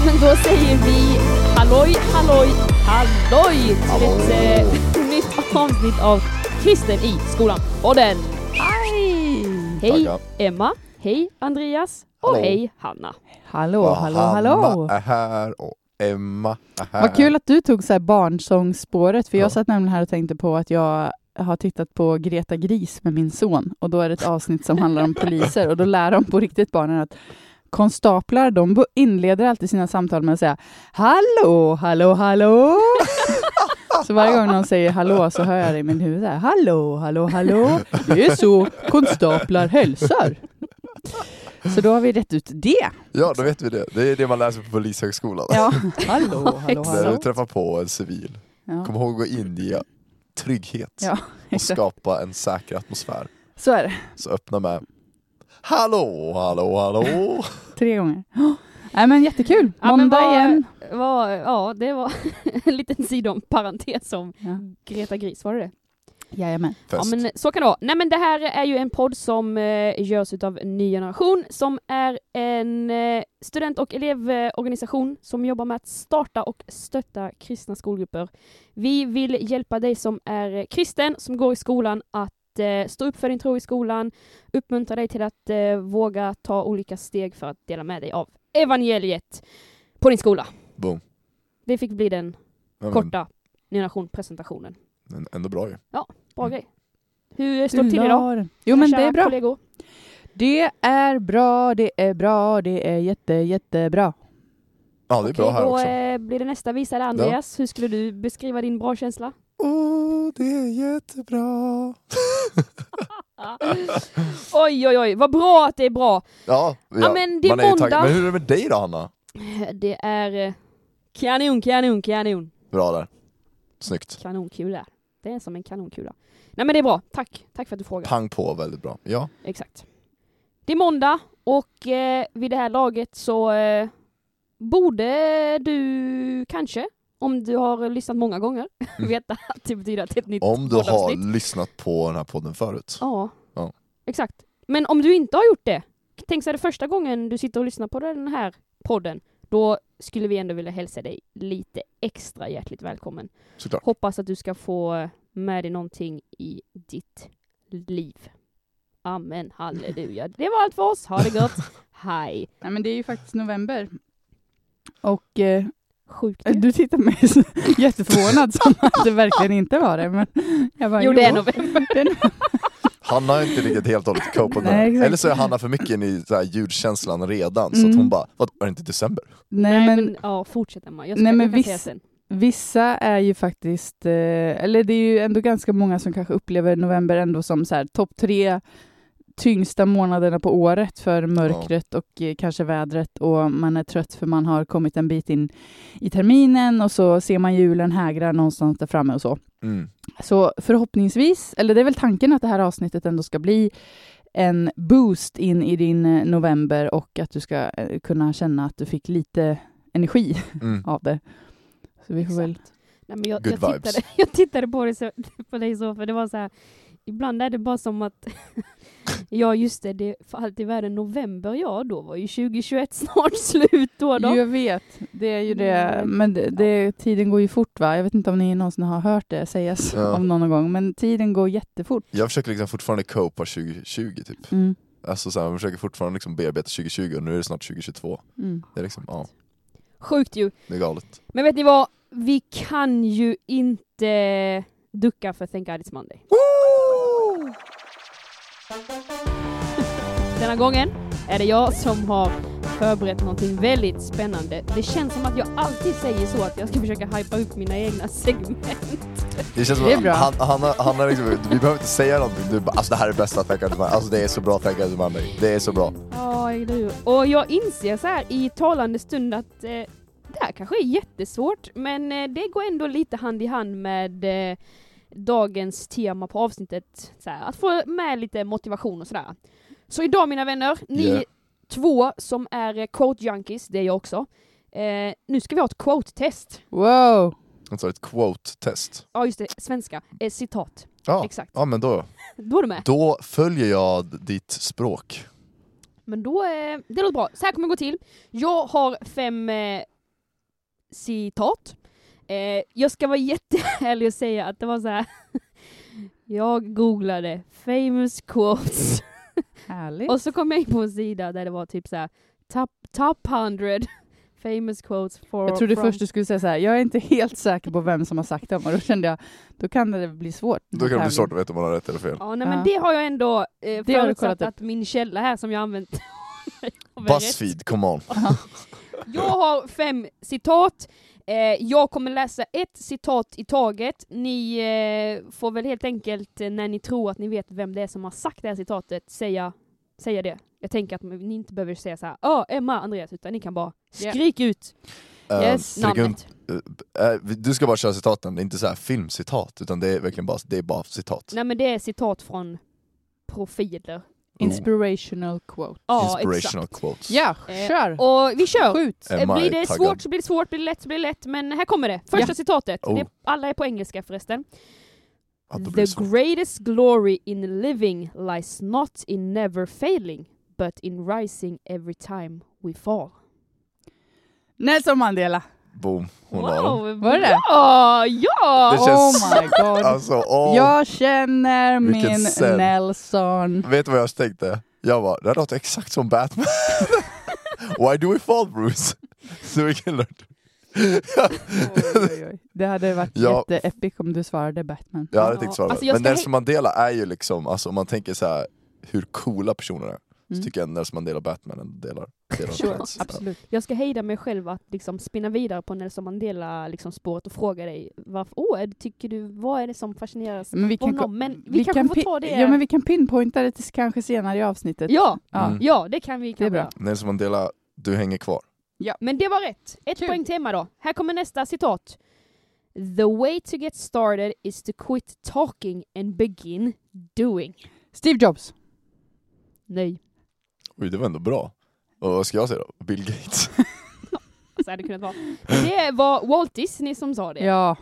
Ja, men då säger vi halloj, halloj, halloj till Hallå. ett eh, nytt avsnitt av Kristen i skolan. Och den. Hej! Hej Tackar. Emma, hej Andreas och Hallå. hej Hanna. Hallå, Och hallå, Hanna hallå! är här och Emma är här. Vad kul att du tog så här barnsångsspåret, för jag Ja. satt nämligen här och tänkte på att jag har tittat på Greta Gris med min son och då är det ett avsnitt som handlar om poliser och då lär de på riktigt barnen att konstaplar, de inleder alltid sina samtal med att säga Hallå, hallå, hallå! Så varje gång någon säger hallå så hör jag det i min huvud här, Hallå, hallå, hallå! Det är så konstaplar hälsar! Så då har vi rätt ut det. Ja, då vet vi det. Det är det man läser på Polishögskolan. Ja, hallå, hallå, När hallå. du träffar på en civil. Ja. Kom ihåg att inge trygghet Ja, och skapa en säker atmosfär. Så är det. Så öppna med Hallå, hallå, hallå! Tre gånger. Oh. Nej men jättekul! Måndag igen. Var, ja, det var en liten sidomparentes om Ja. Greta Gris, var det det? Jajamän. Ja men så kan det vara. Nej men det här är ju en podd som eh, görs utav Ny Generation som är en eh, student och elevorganisation som jobbar med att starta och stötta kristna skolgrupper. Vi vill hjälpa dig som är kristen, som går i skolan att eh, stå upp för din tro i skolan, uppmuntra dig till att eh, våga ta olika steg för att dela med dig av evangeliet på din skola. Boom. Det fick bli den Ja, korta Ny Generation-presentationen. men ändå bra ju. Bra Mm. grej. Hur står det till idag? Jo men det är bra. Kollegor? Det är bra, det är bra, det är jätte, jättebra. Ja, det är bra här då också. eh, blir det nästa visare Andreas. Hur skulle du beskriva din bra känsla? Åh, det är jättebra. oj, oj, oj, vad bra att det är bra. Ja, Ja, men det är man ju måndag. taggad. Men hur är det med dig då Hanna? Det är eh, kanon, kanon, kanon. Bra där. Snyggt. Kanonkula. Det är som en kanonkula. Nej men det är bra, tack. Tack för att du frågar. Pang på, väldigt bra. Ja, Exakt. Det är måndag och eh, vid det här laget så eh, borde du kanske, om du har lyssnat många gånger, veta att det betyder att det är ett nytt om du har lyssnat på den här podden förut. Ja. Ja. exakt. Men om du inte har gjort det, tänk så är det första gången du sitter och lyssnar på den här podden, då skulle vi ändå vilja hälsa dig lite extra hjärtligt välkommen. Såklart. Hoppas att du ska få med dig någonting i ditt liv. Amen, halleluja. Det var allt för oss. Ha det gott. Hej. Nej men det är ju faktiskt november. Och eh, Sjukt ju. du tittar mig så jätteförvånad som att det verkligen inte var det. Men jag bara, Jo, det är november. Hanna har inte riktigt helt och hållet copat med Nej. Eller så är Hanna för mycket inne i så här ljudkänslan redan, så att Mm. hon bara, vad, var det inte december? Nej men ja, fortsätt Emma. Jag ska, Nej, men viss- sen. Vissa är ju faktiskt, eh, eller det är ju ändå ganska många som kanske upplever november ändå som så här topp tre tyngsta månaderna på året för mörkret och eh, kanske vädret och man är trött för man har kommit en bit in i terminen och så ser man julen hägra någonstans där framme och så. Mm. Så förhoppningsvis, eller det är väl tanken att det här avsnittet ändå ska bli en boost in i din eh, november och att du ska eh, kunna känna att du fick lite energi Mm. av det. Så vi får väl. Nej, men jag, Good jag, vibes. tittade, jag tittade på, det så, på dig så, för det var så här, ibland är det bara som att, ja just det, det är för allt i världen november, ja då var ju 2021 snart slut då. då. Jag vet, det är ju det. Mm. Men det, det, tiden går ju fort va? Jag vet inte om ni någonsin har hört det sägas Ja. om någon gång, men tiden går jättefort. Jag försöker liksom fortfarande copa 2020 typ. Mm. Alltså så här, jag försöker fortfarande liksom bearbeta 2020 och nu är det snart 2022. Mm. Det är liksom, ja, Sjukt ju. det är galet. Men vet ni vad? Vi kan ju inte ducka för Thank God It's Monday. Denna gången är det jag som har förberett någonting väldigt spännande. Det känns som att jag alltid säger så, att jag ska försöka hypa upp mina egna segment. Det känns som Det att bra. Han, Hanna, Hanna liksom, vi behöver inte säga någonting, du bara, alltså det här är bästa It's Monday. Alltså det är så bra It's Monday. Det är så bra. Ja, eller hur? Och jag inser så här i talande stund att eh, det här kanske är jättesvårt, men eh, det går ändå lite hand i hand med eh, dagens tema på avsnittet. Så här, att få med lite motivation och sådär. Så idag mina vänner, ni Yeah. två som är quote junkies, det är jag också. Eh, nu ska vi ha ett quote-test. Wow! Alltså ett quote-test. Ja just det, svenska. Eh, citat. Ja. Exakt. ja, men då, Då är du med. då följer jag ditt språk. Men då, eh, det låter bra. Så här kommer det gå till. Jag har fem eh, citat. Eh, jag ska vara jätteärlig och säga att det var så här. jag googlade famous quotes Härligt. och så kom jag in på en sida där det var typ så här top, top 100 famous quotes for Jag trodde from... först du skulle säga så här, jag är inte helt säker på vem som har sagt dem och då kände jag, då kan det bli svårt. Då kan det bli svårt att veta om man har rätt eller fel. Ja, nej, men det har jag ändå eh, Det har du kollat förutsatt upp. att min källa här som jag använt. Buzzfeed, come on. Jag har fem citat. Eh, jag kommer läsa ett citat i taget. Ni eh, får väl helt enkelt, eh, när ni tror att ni vet vem det är som har sagt det här citatet, säga, säga det. Jag tänker att ni inte behöver säga så här, ja, Emma, Andreas, utan ni kan bara skrika ut Eh, Yes. kan- namnet. du ska bara köra citaten, det är inte så här filmcitat, utan det är verkligen bara, det är bara citat. Nej men det är citat från profiler. Inspirational quote. Ja, Inspirational exakt. quotes. Ja, Eh, kör! Och vi kör! Skjut! Eh, Blir är det taggad. svårt så blir det svårt, blir det lätt så blir det lätt, men här kommer det. Första Ja. citatet. Oh. Det, alla är på engelska förresten. The greatest glory in living lies not in never failing, but in rising every time we fall. Nelson Mandela! Boom, hon har den. Var det bra! Ja! Det känns- Oh my god! Alltså, åh, Jag känner Vilken min sen. Nelson. vet du vad jag tänkte? Jag bara, det här låter exakt som Batman. Why do we fall Bruce? Så vilken lört. Det hade varit Ja. jätteepic om du svarade Batman. Jag hade Ja, tänkt svara alltså Men ska Nelson Mandela är ju liksom, alltså om man tänker så här hur coola personer är, Mm. så tycker jag Nelson Mandela och Batman delar Sure, absolut. Jag ska hejda mig själv att liksom spinna vidare på Nelson Mandela liksom spåret och fråga dig varför, oh, tycker du, vad är det som fascineras Men vi kan, honom? Men vi, kanske får pi- ta det. Ja, men vi kan pinpointa det till kanske senare i avsnittet. ja, Ja. Mm. ja, det kan vi Det är kanske bra. göra. Nelson Mandela, du hänger kvar. Men det var rätt. Ett Kul. poäng till Emma då. Här kommer nästa citat. The way to get started is to quit talking and begin doing. Steve Jobs. Nej. Oj, det var ändå bra. Och vad ska jag säga då? Bill Gates. Så hade det kunnat vara. Men det var Walt Disney som sa det. Ja.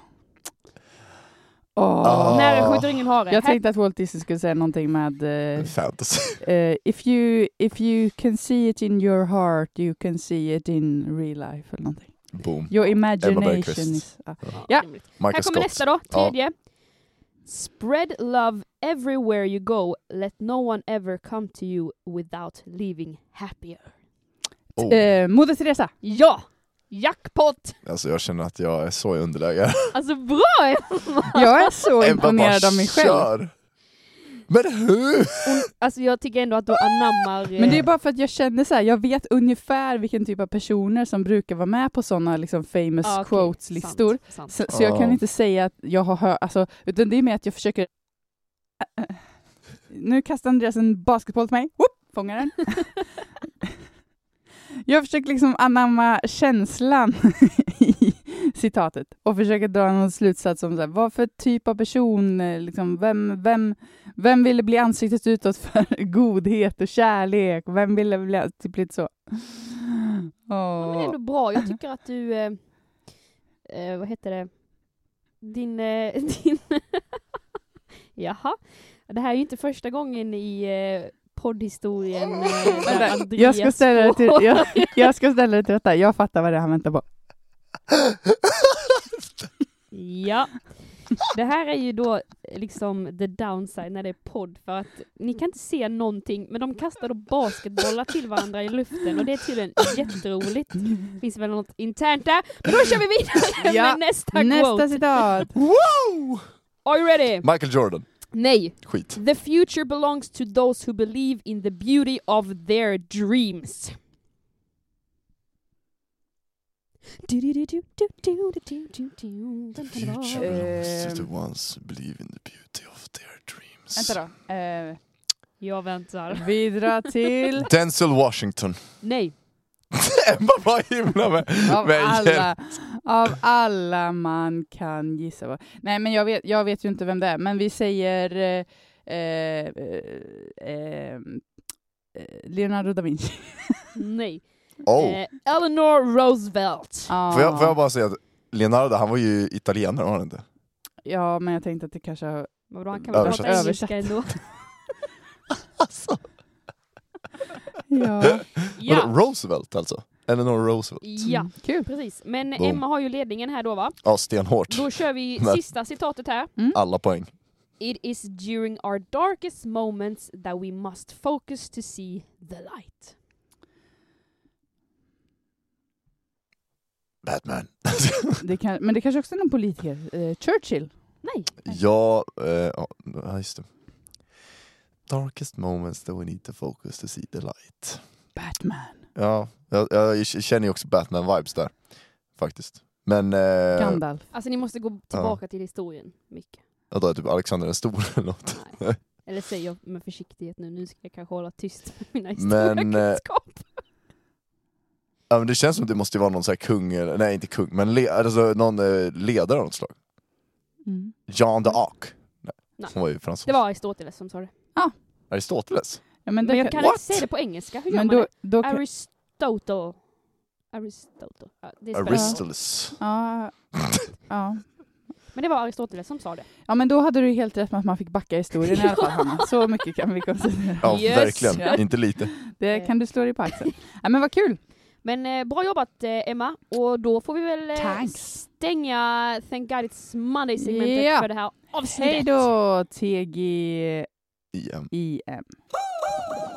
Åh. Ah. När skjuter ingen hare. Jag tänkte att Walt Disney skulle säga någonting med eh, Fantasy. eh, if, you, if you can see it in your heart you can see it in real life eller någonting. Boom. Your imagination is... Ja. Ja. Michael Här kommer Scott. nästa då, tredje. Spread love everywhere you go. Let no one ever come to you without leaving happier. Oh. Eh, Moder Teresa. Ja! Jackpot! Alltså jag känner att jag är så i underläge. Alltså bra Emma! Jag är så imponerad av mig själv. kör. Men hur? Alltså jag tycker ändå att du anammar... eh, Men det är bara för att jag känner så här, jag vet ungefär vilken typ av personer som brukar vara med på sådana liksom famous ah, okej, quotes-listor. sant, sant. Så, så jag kan Ja. inte säga att jag har hört, alltså, utan det är mer att jag försöker... Nu kastar Andreas en basketboll till mig, Whoop, fångar den. jag försöker liksom anamma känslan i citatet och försöker dra någon slutsats om så här, vad för typ av person, eh, liksom, vem, vem, vem ville bli ansiktet utåt för godhet och kärlek? Vem ville bli typ lite så? Ja, men det är ändå bra. Jag tycker att du... Eh, eh, vad heter det? Din... Eh, din Jaha. Det här är ju inte första gången i eh, poddhistorien eh, Vänta, Andreas jag ska ställa det till, jag, jag ska ställa det till rätta. Jag fattar vad det är han väntar på. Ja. Det här är ju då liksom the downside när det är podd för att ni kan inte se någonting men de kastar då basketbollar till varandra i luften och det är tydligen jätteroligt. Finns väl något internt där. Men då kör vi vidare Ja, med nästa, Nästa quote. citat. Wow! Are you ready? Michael Jordan. Nej. Skit. The future belongs to those who believe in the beauty of their dreams. Future Eh, belongs to the ones who believe in the beauty of their dreams. Vänta då. Eh, Jag väntar. vi drar till... Denzel Washington. Nej. Emma var himla med. Av Men alla, av alla man kan gissa på. Nej, men jag vet, jag vet ju inte vem det är, men vi säger eh, eh, eh, eh, Leonardo da Vinci. Nej. Oh. Eh, Eleanor Roosevelt. Ah, Får, jag, får jag bara säga att Leonardo, han var ju italienare var han inte? Ja, men jag tänkte att det kanske har... Vadå, han kan väl Översatt. prata engelska ändå? Alltså. Ja, Ja, Roosevelt alltså? Eleanor Roosevelt? ja Mm, kul. precis. Men Boom. Emma har ju ledningen här då va? Ja, stenhårt. Då kör vi sista citatet här. Alla poäng. It is during our darkest moments that we must focus to see the light. Batman. Det kan, men det kanske också är någon politiker. Eh, Churchill. Nej. ja, eh, ja, just det. Darkest moments that we need to focus to see the light. Batman. Ja, jag, jag känner ju också Batman-vibes där. Faktiskt. Men... Eh, Gandalf. Alltså ni måste gå tillbaka till historien mycket. jag tror typ Alexander den store eller något. Nej. Eller säger jag med försiktighet nu, nu ska jag kanske hålla tyst med mina Men, eh. Ja, men det känns som att det måste vara någon så här kung, eller, nej inte kung, men le, alltså, någon eh, ledare av något slag. Mm. Jean d'Arc. Nej, Nej. hon var ju fransos. Det var Aristoteles som sa det. Aristoteles? Ja, men det Men jag kan, kan inte säga det på engelska, hur gör men man då, det? då kan, Aristotle. Aristotle. Ja, det Aristoteles. ja, ja. Men det var Aristoteles som sa det. ja, men då hade du helt rätt med att man fick backa historien i alla fall, Hanna. Så mycket kan vi konstatera. Ja, Yes. verkligen. Ja. Inte lite. Det kan du slå dig på axeln. Ja, men vad kul! Men eh, bra jobbat eh, Emma, och då får vi väl eh, stänga Thank God It's Monday-segmentet Ja. för det här avsnittet. Hej då, TGIM. Igen.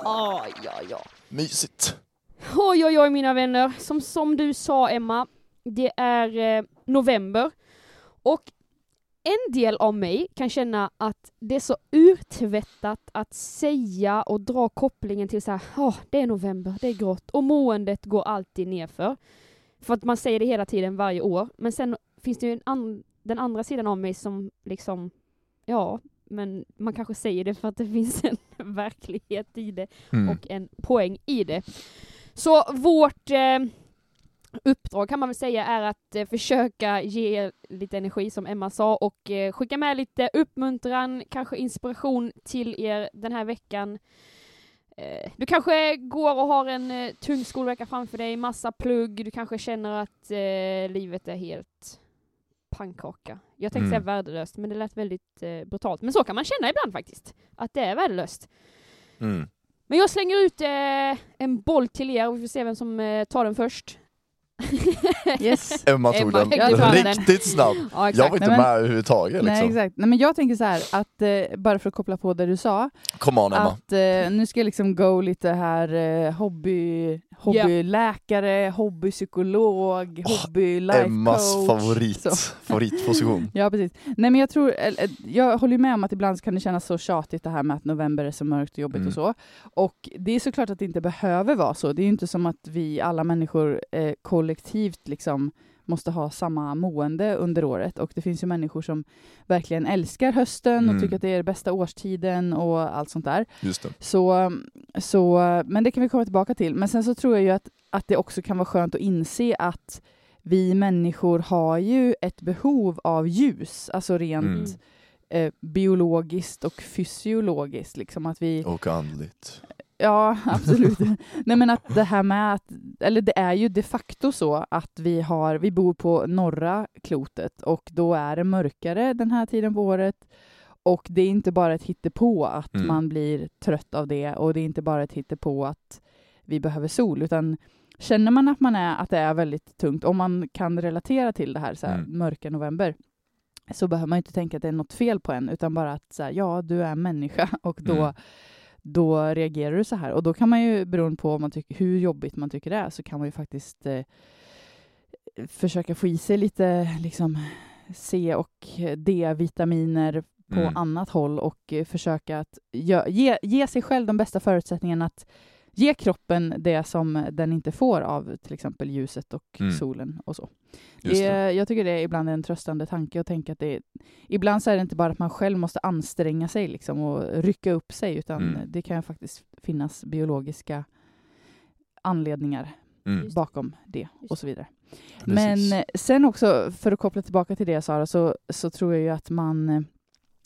Ja, ja, ja. Mysigt. Oj, oj, oj mina vänner. Som, som du sa Emma, det är eh, november. Och en del av mig kan känna att det är så urtvättat att säga och dra kopplingen till så här, "Åh, det är november, det är grått och måendet går alltid nerför. För att man säger det hela tiden varje år. Men sen finns det ju en an- den andra sidan av mig som liksom, ja, men man kanske säger det för att det finns en verklighet i det Mm. och en poäng i det. Så vårt eh, uppdrag kan man väl säga är att eh, försöka ge lite energi som Emma sa och eh, skicka med lite uppmuntran, kanske inspiration till er den här veckan. Eh, du kanske går och har en eh, tung skolvecka framför dig, massa plugg, du kanske känner att eh, livet är helt pannkaka. Jag tänkte Mm. säga värdelöst, men det lät väldigt eh, brutalt. Men så kan man känna ibland faktiskt, att det är värdelöst. Mm. Men jag slänger ut eh, en boll till er och vi får se vem som eh, tar den först. Yes. Emma tog Emma den riktigt snabbt. Ja, Jag var inte Nej, men- med överhuvudtaget Nej, liksom. exakt. Nej, men jag tänker så här, att eh, bara för att koppla på det du sa, Come on Emma. att eh, nu ska jag liksom go lite här eh, hobby, hobbyläkare, hobbypsykolog, hobby life Emmas coach. favorit, Så. favoritposition. Ja, precis. Nej, men jag tror, eller, jag håller ju med om att ibland så kan det kännas så tjatigt det här med att november är så mörkt och jobbigt Mm. och så. Och det är såklart att det inte behöver vara så. Det är ju inte som att vi alla människor eh, kollektivt liksom måste ha samma mående under året. Och det finns ju människor som verkligen älskar hösten Mm. och tycker att det är bästa årstiden och allt sånt där. Så, så, men det kan vi komma tillbaka till. Men sen så tror jag ju att, att det också kan vara skönt att inse att vi människor har ju ett behov av ljus, alltså rent Mm. eh, biologiskt och fysiologiskt. Liksom att vi, Och andligt. Ja, absolut. Nej men att det här med att, eller det är ju de facto så att vi har, vi bor på norra klotet och då är det mörkare den här tiden på året. Och det är inte bara ett hittepå att Mm. man blir trött av det och det är inte bara ett hittepå att vi behöver sol, utan känner man att man är, att det är väldigt tungt, om man kan relatera till det här, så här Mm. mörka november, så behöver man inte tänka att det är något fel på en, utan bara att så här, ja, du är människa och då, Mm. Då reagerar du så här. Och då kan man ju, beroende på man tycker, hur jobbigt man tycker det är, så kan man ju faktiskt eh, försöka få i sig lite liksom, C och D-vitaminer på Mm. annat håll och eh, försöka att ge, ge sig själv de bästa förutsättningarna att ge kroppen det som den inte får av till exempel ljuset och Mm. solen och så. Det, det. jag tycker det är ibland en tröstande tanke att tänka att det är, ibland så är det inte bara att man själv måste anstränga sig liksom och rycka upp sig, utan Mm. det kan faktiskt finnas biologiska anledningar Mm. Bakom det och så vidare. Precis. Men eh, sen också, för att koppla tillbaka till det Sara, så, så tror jag ju att man eh,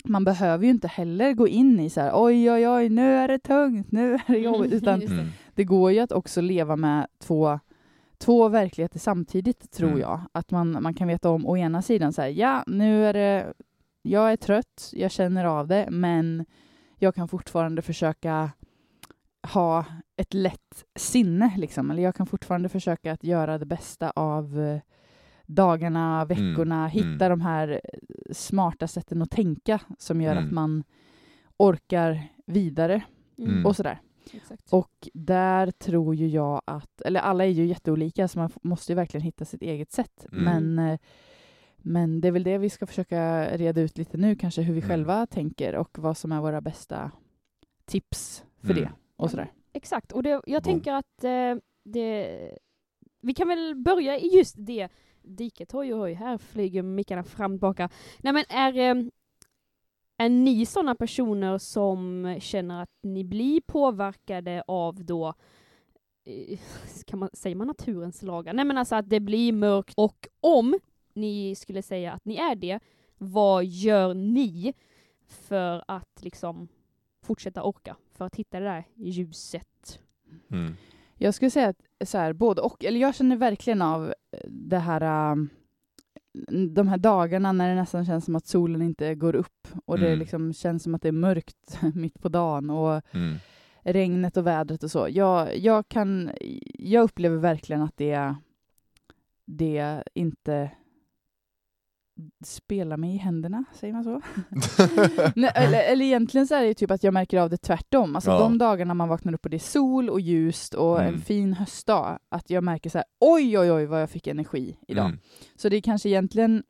man behöver ju inte heller gå in i så här oj, oj, oj, nu är det tungt, nu är det jobbigt, utan Just det. Mm. det går ju att också leva med två, två verkligheter samtidigt, tror Mm. jag. Att man, man kan veta om å ena sidan så här, ja, nu är det, jag är trött, jag känner av det, men jag kan fortfarande försöka ha ett lätt sinne. Liksom. Eller jag kan fortfarande försöka att göra det bästa av eh, dagarna, veckorna, Mm, hitta mm. de här eh, smarta sätten att tänka som gör Mm. att man orkar vidare Mm. och sådär. Exakt. Och där tror ju jag att, eller alla är ju jätteolika så man måste ju verkligen hitta sitt eget sätt. Mm. Men, eh, men det är väl det vi ska försöka reda ut lite nu, kanske hur vi Mm. själva tänker och vad som är våra bästa tips för Mm. det och sådär. Exakt, och det, jag tänker att eh, det, vi kan väl börja i just det diket. Oj, oj, här flyger mickarna fram och tillbaka. Nej men är, ehm, är ni sådana personer som känner att ni blir påverkade av då eh, kan man, säger man naturens lagar? Nej men alltså att det blir mörkt och om ni skulle säga att ni är det, vad gör ni för att liksom fortsätta orka? För att hitta det där ljuset? Mm. Jag skulle säga att så här, både och. Eller jag känner verkligen av eh, det här um, de här dagarna när det nästan känns som att solen inte går upp och det Mm. liksom känns som att det är mörkt mitt på dagen och Mm. regnet och vädret och så. Jag, jag, kan, jag upplever verkligen att det, det inte spelar mig i händerna, säger man så? Nej, eller, eller egentligen så är det ju typ att jag märker av det tvärtom. Alltså Ja. de dagarna man vaknar upp och det är sol och ljust och en Mm. fin höstdag, att jag märker så här, oj, oj, oj vad jag fick energi idag. Mm. Så det är kanske egentligen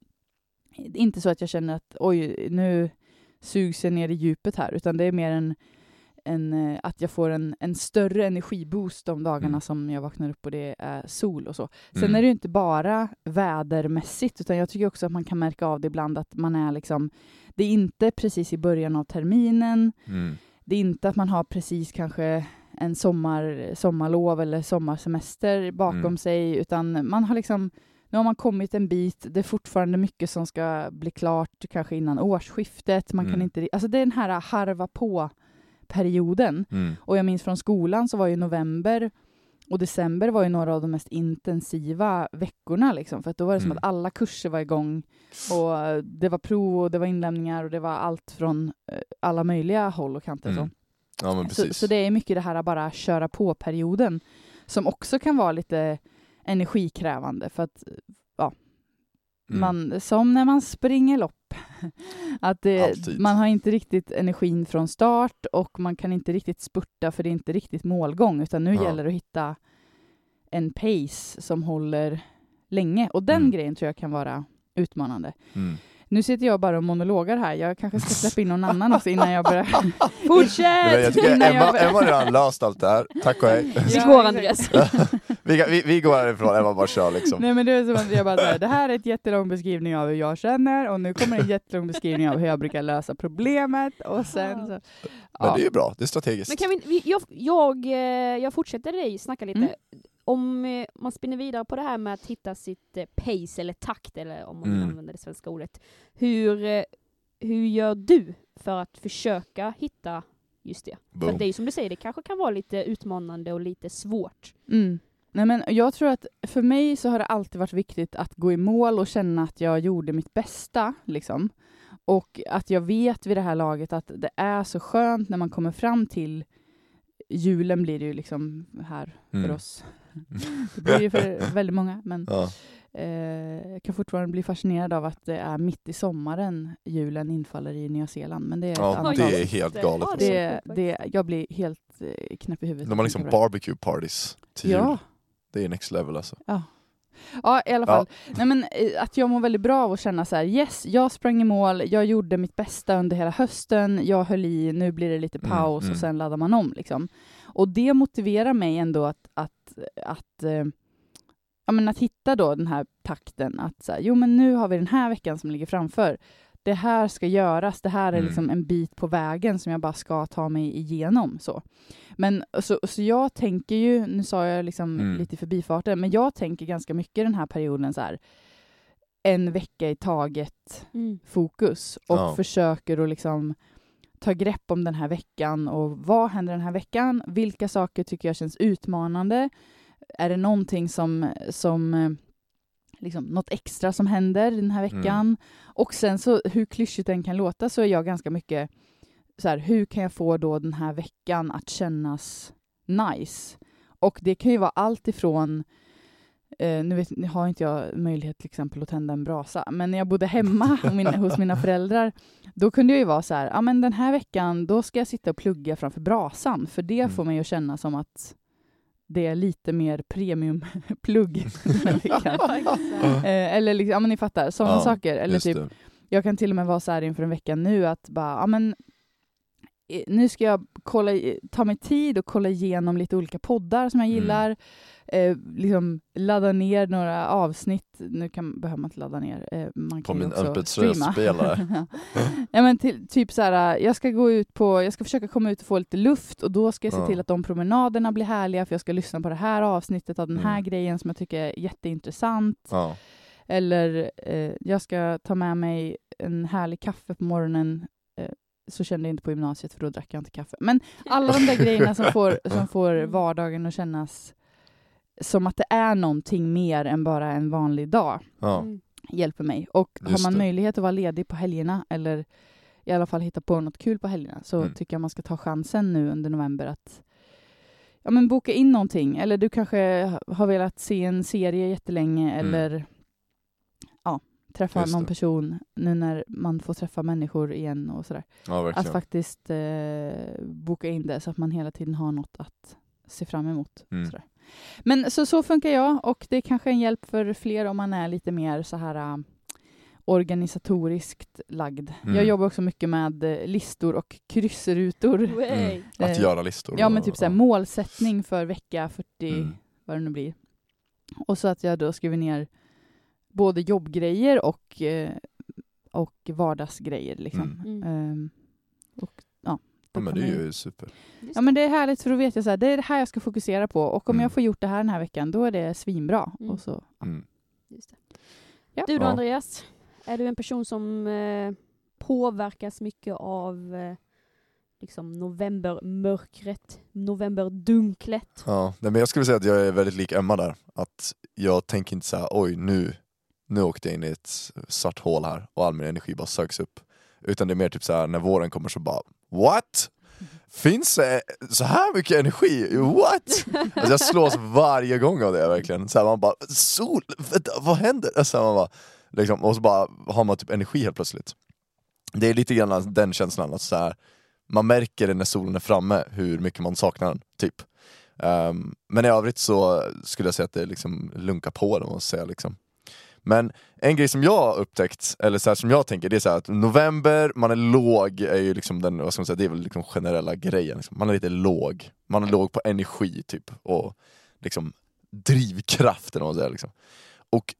inte så att jag känner att oj, nu sugs jag ner i djupet här, utan det är mer en, en eh, att jag får en, en större energiboost de dagarna Mm. som jag vaknar upp och det är sol och så. Sen Mm. är det ju inte bara vädermässigt, utan jag tycker också att man kan märka av det ibland att man är liksom, det är inte precis i början av terminen, Mm. det är inte att man har precis kanske en sommar, sommarlov eller sommarsemester bakom Mm. sig, utan man har liksom nu har man kommit en bit, det är fortfarande mycket som ska bli klart, kanske innan årsskiftet. Man kan Mm. inte, alltså det är den här harva på-perioden. Mm. Och jag minns från skolan så var ju november och december var ju några av de mest intensiva veckorna. Liksom, för att då var det som Mm. att alla kurser var igång och det var prov och det var inlämningar och det var allt från eh, alla möjliga håll och kanter. Mm. Så. Ja Så, så det är mycket det här att bara köra på-perioden som också kan vara lite energikrävande för att Mm. man, som när man springer lopp, att Alltid. man har inte riktigt energin från start och man kan inte riktigt spurta för det är inte riktigt målgång utan nu Ja. gäller det att hitta en pace som håller länge och den Mm. grejen tror jag kan vara utmanande. Mm. Nu sitter jag bara och monologar här, jag kanske ska släppa in någon annan också innan jag börjar. Men Fortsätt! jag jag Emma, börjar- Emma har redan löst allt det här. Tack och hej. Vi går. Andreas. vi, vi, vi går härifrån, Emma bara kör liksom. Nej men det är som att jag bara säger, det här är ett jättelång beskrivning av hur jag känner och nu kommer en jättelång beskrivning av hur jag brukar lösa problemet och sen så... Men Ja. det är ju bra, det är strategiskt. Men kan vi, vi, jag, jag, eh, jag fortsätter dig snacka lite. Mm. Om eh, man spinner vidare på det här med att hitta sitt eh, pace eller takt, eller om man Mm. använda det svenska ordet. Hur, eh, hur gör du för att försöka hitta just det? För Boom. att det är som du säger, det kanske kan vara lite utmanande och lite svårt. Mm. Nej, men jag tror att för mig så har det alltid varit viktigt att gå i mål och känna att jag gjorde mitt bästa. Liksom. Och att jag vet vid det här laget att det är så skönt när man kommer fram till julen blir det ju liksom här för Mm. oss. Det blir ju för väldigt många, men Ja. eh, jag kan fortfarande bli fascinerad av att det är mitt i sommaren julen infaller i Nya Zeeland. Men det är Ja, det är helt Ja, galet. det alltså. det, det, jag blir helt eh, knäpp i huvudet. De har liksom barbecue parties till Ja, jul. Det är next level alltså. Ja, i alla fall. Nej, men, eh, att jag mår väldigt bra av att känna så här, yes, jag sprang i mål, jag gjorde mitt bästa under hela hösten, jag höll i, nu blir det lite Mm, paus mm. och sen laddar man om. Liksom. Och det motiverar mig ändå att, att, att, eh, ja, men att hitta då den här takten, att så här, jo men nu har vi den här veckan som ligger framför. Det här ska göras, det här är Mm. liksom en bit på vägen som jag bara ska ta mig igenom. Så. Men så, så jag tänker ju, nu sa jag liksom Mm. lite i förbifarten, men jag tänker ganska mycket den här perioden så här, en vecka i taget fokus och Ja. försöker att liksom ta grepp om den här veckan och vad händer den här veckan? Vilka saker tycker jag känns utmanande? Är det någonting som, som eh, liksom, något extra som händer den här veckan? Och sen så, hur klyschigt den kan låta, så är jag ganska mycket så här, hur kan jag få då den här veckan att kännas nice. Och det kan ju vara allt ifrån Eh, nu, vet, nu har inte jag möjlighet till exempel att tända en brasa, men när jag bodde hemma min, hos mina föräldrar, då kunde jag ju vara så här, ja men den här veckan, då ska jag sitta och plugga framför brasan, för det Mm. får mig att känna som att det är lite mer premiumplugg eh, eller liksom, ja men ni fattar, sådana Ja, saker. Eller typ, det. jag kan till och med vara så här inför en vecka nu att bara, ja men eh, nu ska jag kolla, ta mig tid och kolla igenom lite olika poddar som jag Mm. gillar. Eh, liksom ladda ner några avsnitt. Nu kan, behöver man inte ladda ner. Eh, man På kan ju min också MP3-spelare. streama. ja, men till, typ så här, jag ska gå ut på, jag ska försöka komma ut och få lite luft och då ska jag se Ja. till att de promenaderna blir härliga för jag ska lyssna på det här avsnittet av den här Mm. grejen som jag tycker är jätteintressant. Ja. Eller eh, jag ska ta med mig en härlig kaffe på morgonen. Så kände jag inte på gymnasiet för då drack jag inte kaffe. Men alla de där grejerna som får, som får vardagen att kännas som att det är någonting mer än bara en vanlig dag Ja. Mm. hjälper mig. Och har Just man det. möjlighet att vara ledig på helgerna eller i alla fall hitta på något kul på helgerna så Mm. tycker jag man ska ta chansen nu under november att ja, men boka in någonting. Eller du kanske har velat se en serie jättelänge Mm. eller träffa någon person nu när man får träffa människor igen och sådär. ja, Att faktiskt eh, boka in det så att man hela tiden har något att se fram emot. Mm. Sådär. Men så, så funkar jag och det är kanske en hjälp för fler om man är lite mer så här äh, organisatoriskt lagd. Mm. Jag jobbar också mycket med eh, listor och kryssrutor. Way. Att Eh, göra listor. Ja, men typ så här, målsättning för vecka 40, Mm. vad det nu blir. Och så att jag då skriver ner både jobbgrejer och, eh, och vardagsgrejer. Liksom. Mm. Mm. Ehm, och, ja, Ja, men det är ju- super. Ja men det är härligt för då vet jag så här, det är det här jag ska fokusera på och om Mm. jag får gjort det här den här veckan då är det svinbra. Mm. Och så, Mm. Just det. Ja. Du då Ja. Andreas? Är du en person som eh, påverkas mycket av eh, liksom novembermörkret, novemberdunklet? Ja, nej, men jag skulle säga att jag är väldigt lik Emma där. Att jag tänker inte så här, oj nu, nu åkte jag in i ett svart hål här och all min energi bara sögs upp. Utan det är mer typ så här när våren kommer så bara, what? Finns det eh, så här mycket energi? What? Alltså jag slås varje gång av det verkligen. Så här, man bara, sol, vänta, vad händer? Alltså man bara, liksom, och så bara har man typ energi helt plötsligt. Det är lite grann den känslan, att så här, man märker det när solen är framme, hur mycket man saknar den. Typ. Um, men i övrigt så skulle jag säga att det liksom lunkar på det, måste jag. Liksom. Men en grej som jag har upptäckt, eller så här som jag tänker, det är så här att november, man är låg, är ju liksom den, vad ska man säga, det är väl liksom generella grejen. Liksom. Man är lite låg, man är låg på energi typ, och liksom drivkraft eller vad man säger. Liksom. Och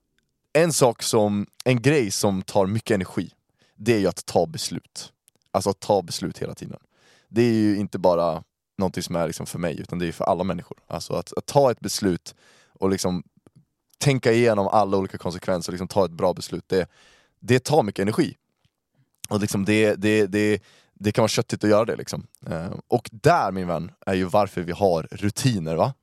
en sak som, en grej som tar mycket energi, det är ju att ta beslut. Alltså att ta beslut hela tiden. Det är ju inte bara någonting som är liksom för mig, utan det är för alla människor. Alltså att, att ta ett beslut och liksom tänka igenom alla olika konsekvenser och liksom ta ett bra beslut, det, det tar mycket energi. Och liksom det, det, det, det kan vara köttigt att göra det. Liksom. Eh, och där min vän, är ju varför vi har rutiner. va?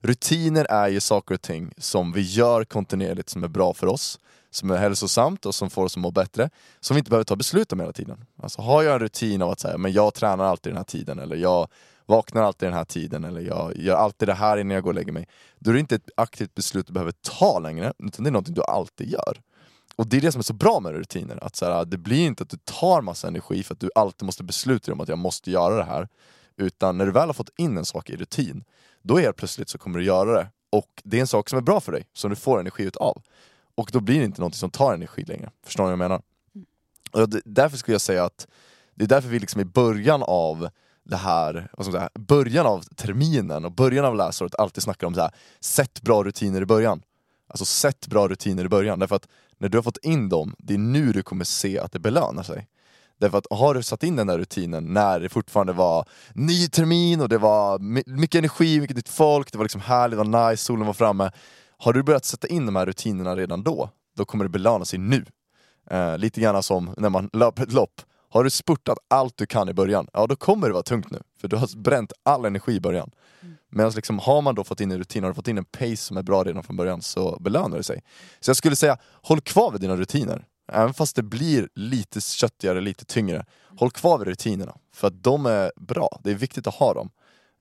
Rutiner är ju saker och ting som vi gör kontinuerligt som är bra för oss, som är hälsosamt och som får oss att må bättre, som vi inte behöver ta beslut om hela tiden. Alltså har jag en rutin av att säga, men jag tränar alltid den här tiden, eller jag vaknar alltid den här tiden, eller jag gör alltid det här innan jag går och lägger mig. Då är det inte ett aktivt beslut du behöver ta längre, utan det är någonting du alltid gör. Och det är det som är så bra med rutiner, att så här, det blir inte att du tar massa energi för att du alltid måste besluta dig om att jag måste göra det här. Utan när du väl har fått in en sak i rutin, då helt plötsligt så kommer du göra det. Och det är en sak som är bra för dig, som du får energi utav. Och då blir det inte något som tar energi längre. Förstår ni vad jag menar? Och det, därför skulle jag säga att det är därför vi liksom i början av det här, vad ska man säga, början av terminen och början av läsåret alltid snackar om så här, sätt bra rutiner i början. Alltså sätt bra rutiner i början, därför att när du har fått in dem, det är nu du kommer se att det belönar sig. Därför att har du satt in den där rutinen när det fortfarande var ny termin och det var mycket energi, mycket nytt folk, det var liksom härligt, det var nice, solen var framme. Har du börjat sätta in de här rutinerna redan då, då kommer det belöna sig nu. Eh, lite grann som när man löper ett lopp. Har du spurtat allt du kan i början, ja då kommer det vara tungt nu. För du har bränt all energi i början. Medan liksom, har man då fått in en rutin, har du fått in en pace som är bra redan från början så belönar det sig. Så jag skulle säga, håll kvar vid dina rutiner. Även fast det blir lite köttigare, lite tyngre. Håll kvar vid rutinerna, för att de är bra. Det är viktigt att ha dem.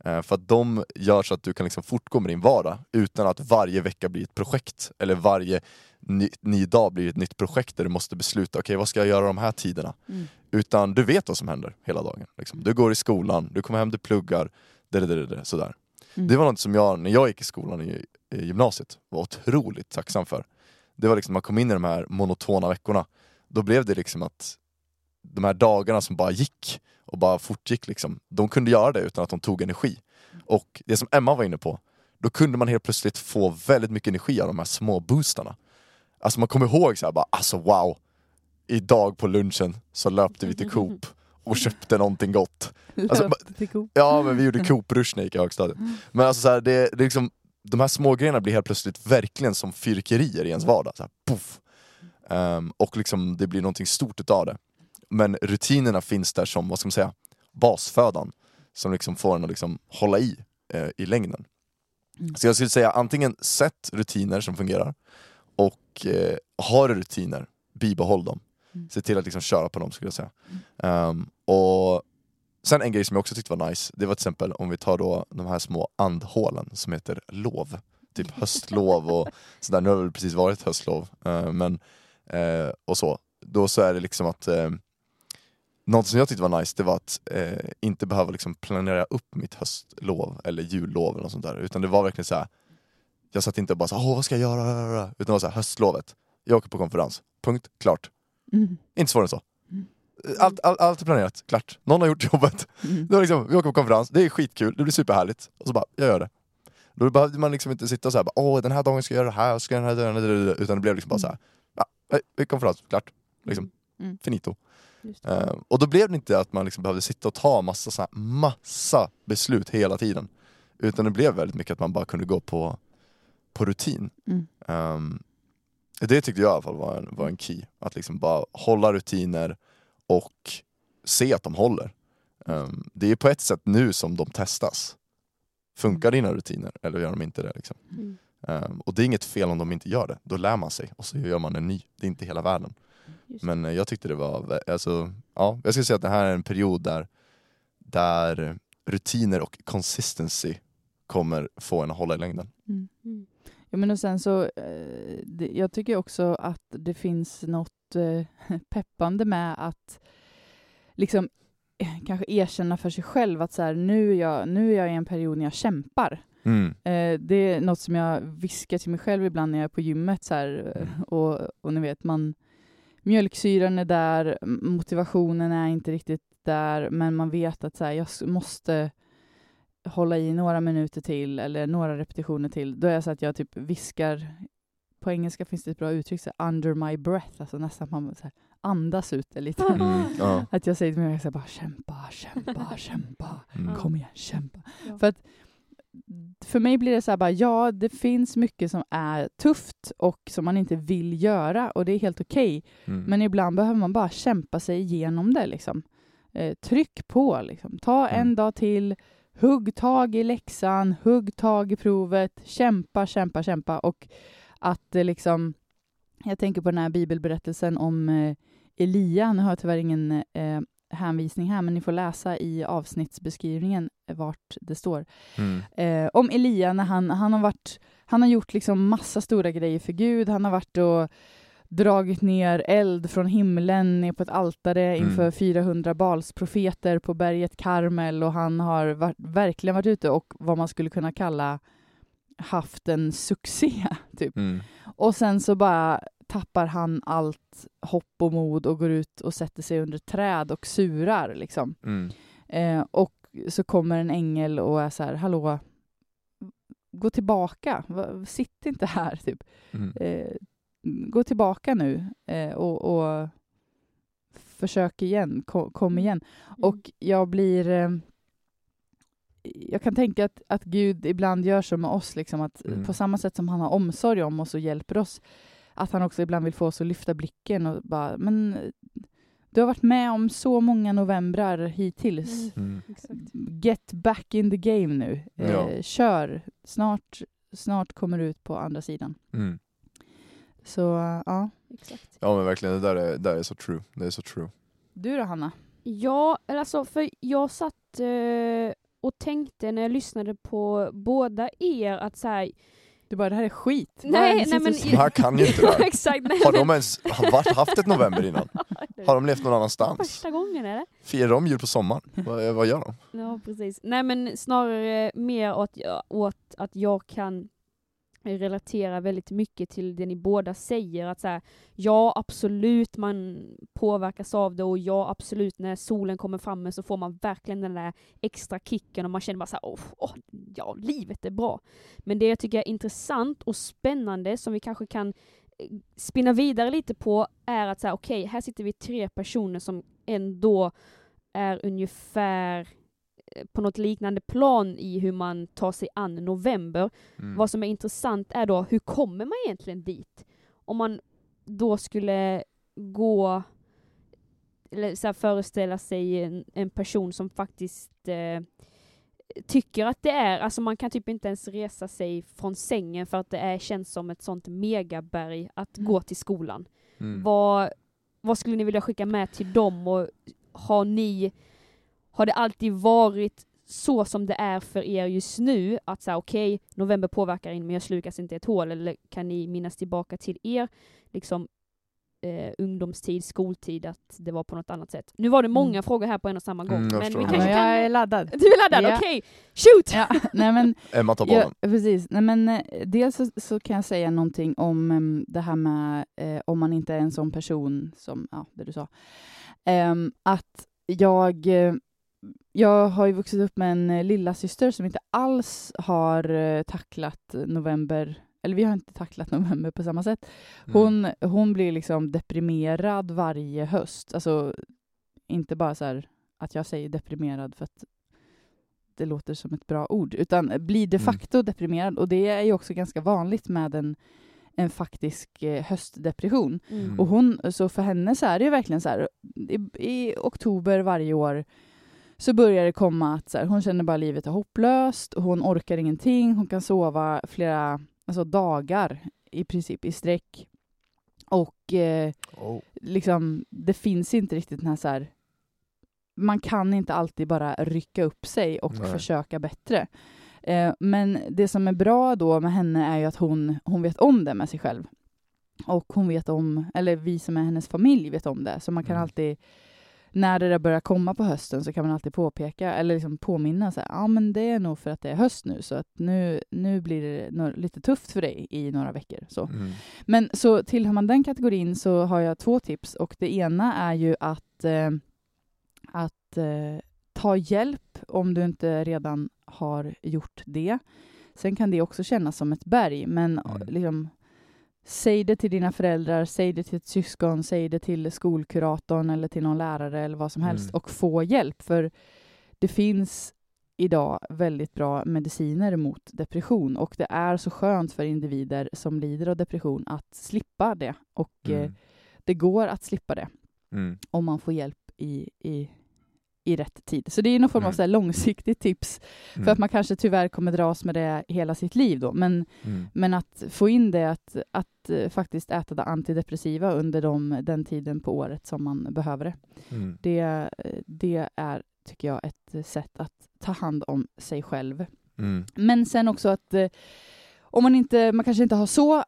Eh, för att de gör så att du kan liksom fortgå med din vardag utan att varje vecka blir ett projekt. Eller varje ny, ny dag blir ett nytt projekt där du måste besluta, okej vad ska jag göra de här tiderna? Mm. Utan du vet vad som händer hela dagen. Liksom. Du går i skolan, du kommer hem, du pluggar, det, det, det, det, sådär. Mm. Det var något som jag, när jag gick i skolan i, i gymnasiet, var otroligt tacksam för. Det var liksom, man kom in i de här monotona veckorna, då blev det liksom att de här dagarna som bara gick och bara fortgick, liksom, de kunde göra det utan att de tog energi. Och det som Emma var inne på, då kunde man helt plötsligt få väldigt mycket energi av de här små boostarna. Alltså man kommer ihåg så här, bara, alltså wow, idag på lunchen så löpte vi till Coop och köpte någonting gott. Alltså. Ja men vi gjorde Coop-rush när jag gick i högstadiet. Men alltså så här, det, det liksom, de här små grejerna blir helt plötsligt verkligen som fyrkerier i ens vardag. Så här, puff. Ehm, och liksom, det blir någonting stort utav det. Men rutinerna finns där som, vad ska man säga, basfödan. Som liksom får en att liksom hålla i eh, i längden. Mm. Så jag skulle säga antingen sätt rutiner som fungerar och eh, har rutiner, bibehåll dem. Mm. Se till att liksom köra på dem skulle jag säga. Ehm, och Sen en grej som jag också tyckte var nice, det var till exempel om vi tar då de här små andhålen som heter lov. Typ höstlov och sådär, nu har det väl precis varit höstlov. eh, men, eh, och så. Då så är det liksom att eh, något som jag tyckte var nice, det var att eh, inte behöva liksom planera upp mitt höstlov eller jullov eller något sånt där. Utan det var verkligen så här. jag satt inte och bara så Åh, vad ska jag göra? Utan det var så här, höstlovet, jag åker på konferens, punkt, klart. Mm. Inte svårare än så. Mm. Allt, allt, allt är planerat, klart. Någon har gjort jobbet. Mm. Det var liksom, vi åker på konferens, det är skitkul, det blir superhärligt. Och så bara, jag gör det. Då behövde man liksom inte sitta och säga åh den här dagen ska jag göra det här, ska jag det här, här", utan det blev liksom bara så här, ja, vi är konferens, klart. Liksom, Mm. finito. Just det. Eh, och då blev det inte att man liksom behövde sitta och ta massa, så här, massa beslut hela tiden. Utan det blev väldigt mycket att man bara kunde gå på, på rutin. Mm. Ehm, det tyckte jag i alla fall var en, var en key. Att liksom bara hålla rutiner och se att de håller. Ehm, det är på ett sätt nu som de testas. Funkar dina rutiner eller gör de inte det? Liksom? Mm. Ehm, och det är inget fel om de inte gör det. Då lär man sig och så gör man en ny. Det är inte hela världen. Just. Men eh, jag tyckte det var, alltså, ja, jag skulle säga att det här är en period där, där rutiner och consistency kommer få en att hålla i längden. Mm. Mm. Ja, men och sen så, eh, jag tycker också att det finns något eh, peppande med att liksom eh, kanske erkänna för sig själv att så här, nu, är jag, nu är jag i en period när jag kämpar. Mm. Det är något som jag viskar till mig själv ibland när jag är på gymmet. Så här, eh, och, och ni vet, man, mjölksyran är där, motivationen är inte riktigt där, men man vet att så här, jag måste hålla i några minuter till eller några repetitioner till. Då är det så att jag typ viskar, på engelska finns det ett bra uttryck, så här, under my breath, alltså nästan man så här, andas ut det lite. Mm. Ja. Att jag säger till mig själv bara kämpa, kämpa, kämpa. Mm. Kom igen, kämpa. Ja. För att för mig blir det så här bara, ja, det finns mycket som är tufft och som man inte vill göra och det är helt okej. Mm. Men ibland behöver man bara kämpa sig igenom det liksom. Eh, tryck på liksom. Ta en Mm. dag till, hugg tag i läxan, hugg tag i provet, kämpa, kämpa, kämpa och att det liksom, jag tänker på den här bibelberättelsen om eh, Elia, nu har jag tyvärr ingen eh, hänvisning här, men ni får läsa i avsnittsbeskrivningen vart det står. Mm. Eh, om Elia när han, han har varit, han har gjort liksom massa stora grejer för Gud, han har varit och dragit ner eld från himlen ner på ett altare Mm. inför 400 Balsprofeter på berget Karmel och han har varit, verkligen varit ute och vad man skulle kunna kalla haft en succé, typ. Mm. Och sen så bara tappar han allt hopp och mod och går ut och sätter sig under träd och surar liksom. Mm. Eh, och så kommer en ängel och är så här, hallå, gå tillbaka, sitt inte här, typ. Mm. Eh, gå tillbaka nu eh, och, och försök igen, ko, kom igen. Mm. Och jag blir... Eh, jag kan tänka att, att Gud ibland gör så med oss, liksom att Mm. på samma sätt som han har omsorg om oss och hjälper oss, att han också ibland vill få oss att lyfta blicken och bara, men eh, du har varit med om så många novembrar hittills. Mm. Mm. Get back in the game nu. Eh, Ja. Kör. Snart, snart kommer du ut på andra sidan. Mm. Så ja. Exakt. Ja men verkligen, det där är, det där är så true. Det är så true. Du då Hanna? Ja, eller alltså för jag satt eh, och tänkte när jag lyssnade på båda er att så här, Du bara, det här är skit. Nej, ni nej, men- De här kan ju inte det här. exakt, nej, Har men- de ens varit, haft ett november innan? Har de levt någon annanstans? första gången är det? Firar de jul på sommaren? Vad, vad gör de? Ja, precis. Nej men snarare mer åt, åt att jag kan relaterar väldigt mycket till det ni båda säger. Att så här, ja, absolut man påverkas av det och ja, absolut när solen kommer framme så får man verkligen den där extra kicken och man känner bara så här, oh, oh, ja, livet är bra. Men det jag tycker är intressant och spännande som vi kanske kan eh, spinna vidare lite på är att säga okej, här sitter vi tre personer som ändå är ungefär på något liknande plan i hur man tar sig an november. Mm. Vad som är intressant är då, hur kommer man egentligen dit? Om man då skulle gå, eller så här föreställa sig en, en person som faktiskt eh, tycker att det är, alltså man kan typ inte ens resa sig från sängen för att det är, känns som ett sånt megaberg att Mm. gå till skolan. Mm. Vad, vad skulle ni vilja skicka med till dem och har ni, har det alltid varit så som det är för er just nu, att säga okej, november påverkar in men jag slukas inte ett hål, eller kan ni minnas tillbaka till er liksom eh, ungdomstid, skoltid, att det var på något annat sätt? Nu var det många Mm. frågor här på en och samma gång, Mm, jag men vi Ja, kanske men jag kan... är laddad. Du är laddad, Ja. okej! Shoot! Ja, nej men Emma tar Ja, bollen. precis. Nej, men, eh, dels så, så kan jag säga någonting om em, det här med eh, om man inte är en sån person som, ja, det du sa. Em, att jag, eh, jag har ju vuxit upp med en eh, lilla syster som inte alls har eh, tacklat november, eller vi har inte tacklat november på samma sätt. Mm. Hon, hon blir liksom deprimerad varje höst. Alltså, inte bara så här att jag säger deprimerad för att det låter som ett bra ord, utan blir de Mm. facto deprimerad. Och det är ju också ganska vanligt med en, en faktisk eh, höstdepression. Mm. Och hon, så för henne så är det ju verkligen så här, i, i oktober varje år så börjar det komma att så här, hon känner bara livet är hopplöst, och hon orkar ingenting, hon kan sova flera alltså dagar i princip i sträck. Och eh, Oh. liksom, det finns inte riktigt den här, så här man kan inte alltid bara rycka upp sig och Nej. försöka bättre. Eh, men det som är bra då med henne är ju att hon, hon vet om det med sig själv. Och hon vet om, eller vi som är hennes familj vet om det. Så man kan Mm. alltid, när det där börjar komma på hösten så kan man alltid påpeka, eller liksom påminna sig. Ja men det är nog för att det är höst nu, så att nu, nu blir det lite tufft för dig i några veckor. Så. Mm. Men så tillhör man den kategorin så har jag två tips och det ena är ju att, eh, att eh, ta hjälp om du inte redan har gjort det. Sen kan det också kännas som ett berg, men Mm. liksom, säg det till dina föräldrar, säg det till ett syskon, säg det till skolkuratorn eller till någon lärare eller vad som helst Mm. och få hjälp. För det finns idag väldigt bra mediciner mot depression och det är så skönt för individer som lider av depression att slippa det. Och eh, Mm. det går att slippa det Mm. om man får hjälp i, i, i rätt tid. Så det är någon form av Mm. så långsiktigt tips Mm. för att man kanske tyvärr kommer dras med det hela sitt liv då. Men, Mm. men att få in det, att, att eh, faktiskt äta det antidepressiva under de, den tiden på året som man behöver det. Mm. Det, eh, det är, tycker jag, ett sätt att ta hand om sig själv. Mm. Men sen också att eh, om man inte, man kanske inte har så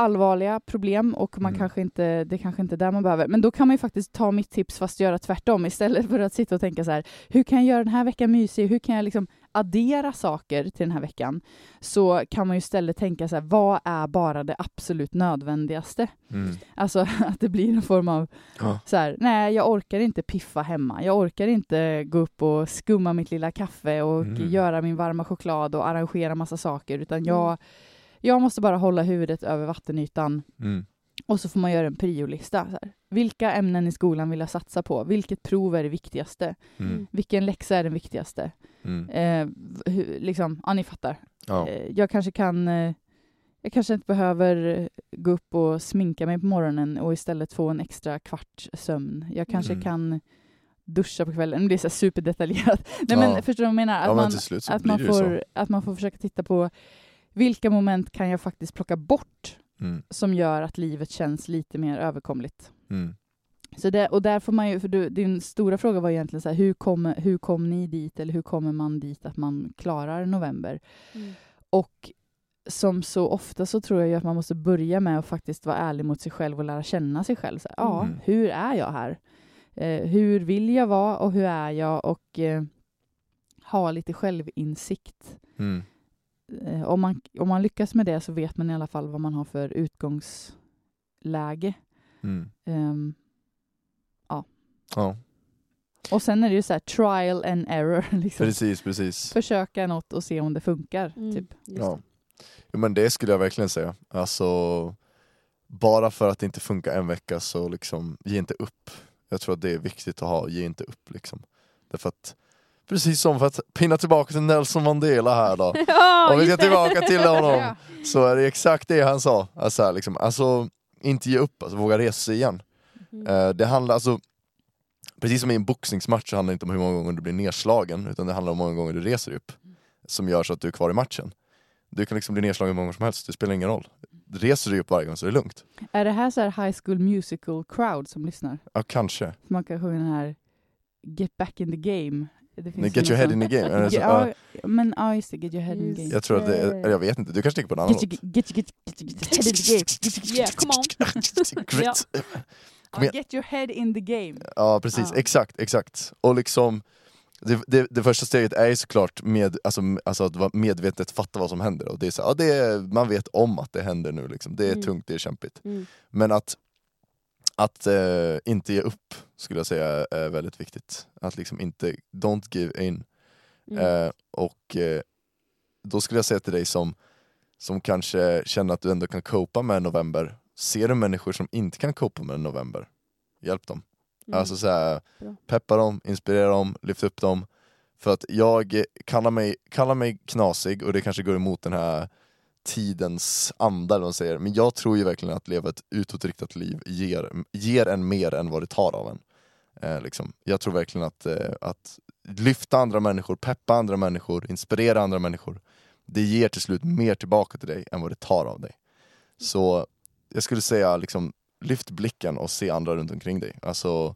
allvarliga problem och man Mm. kanske inte, det kanske inte är där man behöver, men då kan man ju faktiskt ta mitt tips fast göra tvärtom istället för att sitta och tänka så här, hur kan jag göra den här veckan mysig, hur kan jag liksom addera saker till den här veckan? Så kan man ju istället tänka så här, vad är bara det absolut nödvändigaste? Mm. Alltså att det blir en form av Ja. så här, nej jag orkar inte piffa hemma, jag orkar inte gå upp och skumma mitt lilla kaffe och Mm. göra min varma choklad och arrangera massa saker, utan jag, jag måste bara hålla huvudet över vattenytan Mm. och så får man göra en priolista. Så här. Vilka ämnen i skolan vill jag satsa på? Vilket prov är det viktigaste? Mm. Vilken läxa är den viktigaste? Mm. Eh, hur, liksom, ja ni fattar. Ja. Eh, jag kanske kan eh, jag kanske inte behöver eh, gå upp och sminka mig på morgonen och istället få en extra kvarts sömn. Jag kanske Mm. kan duscha på kvällen. Det är så superdetaljerat. Nej, Ja. men förstår du vad jag menar? Att, ja men man, att, man får, att man får försöka titta på vilka moment kan jag faktiskt plocka bort Mm. som gör att livet känns lite mer överkomligt. Mm. Så det, och där får man ju, för du, din stora fråga var egentligen så här, hur, kommer, hur kom ni dit eller hur kommer man dit att man klarar november? Mm. Och som så ofta så tror jag ju att man måste börja med att faktiskt vara ärlig mot sig själv och lära känna sig själv. Så här, ja, Mm. hur är jag här? Eh, hur vill jag vara och hur är jag? Och eh, ha lite självinsikt. Mm. Eh, om, man, om man lyckas med det så vet man i alla fall vad man har för utgångsläge. Mm. Ehm, Ja, och sen är det ju så här trial and error. Liksom. precis, precis. Försöka något och se om det funkar. Mm, Typ. Ja. Jo, men det skulle jag verkligen säga. Alltså, bara för att det inte funkar en vecka så liksom, ge inte upp. Jag tror att det är viktigt att ha, ge inte upp liksom. Därför att, precis som för att pinna tillbaka till Nelson Mandela här då. Ja, Om vi ska tillbaka till honom. Så är det exakt det han sa. Alltså, här, liksom, alltså inte ge upp, alltså, våga resa sig igen. Mm. Det handlar alltså, precis som i en boxningsmatch så handlar det inte om hur många gånger du blir nedslagen, utan det handlar om hur många gånger du reser upp. Som gör så att du är kvar i matchen. Du kan liksom bli nedslagen hur många gånger som helst, det spelar ingen roll. Reser du upp varje gång så är det lugnt. Är det här så här High School Musical crowd som lyssnar? Ja, kanske. Man kan sjunga den här Get back in the game. Det finns Get your head in the game. Är det så- Ja, men ja, just det. Get your head in the game. Jag tror att det jag vet inte, du kanske tänker på en annan Get your, get, get, your, get your head in the game. Yeah, come on. Grit. Kom Ja, igen. get your head in the game. Ja precis, Ja. exakt, exakt. Och liksom det, det, det första steget är ju såklart med, alltså, alltså att vara medvetet fatta vad som händer. Och det är så, ja, det är, man vet om att det händer nu, liksom. det är Mm. tungt, det är kämpigt. Mm. Men att, att eh, inte ge upp skulle jag säga är väldigt viktigt. Att liksom inte, don't give in. Mm. Eh, och eh, då skulle jag säga till dig som, som kanske känner att du ändå kan copa med november, ser du människor som inte kan copa med november, hjälp dem. Mm. Alltså så här, peppa dem, inspirera dem, lyft upp dem. För att jag kallar mig, kallar mig knasig och det kanske går emot den här tidens anda eller vad man säger. Men jag tror ju verkligen att leva ett utåtriktat liv ger, ger en mer än vad det tar av en. Eh, liksom. Jag tror verkligen att, eh, att lyfta andra människor, peppa andra människor, inspirera andra människor. Det ger till slut mer tillbaka till dig än vad det tar av dig. Så jag skulle säga liksom, lyft blicken och se andra runt omkring dig. Alltså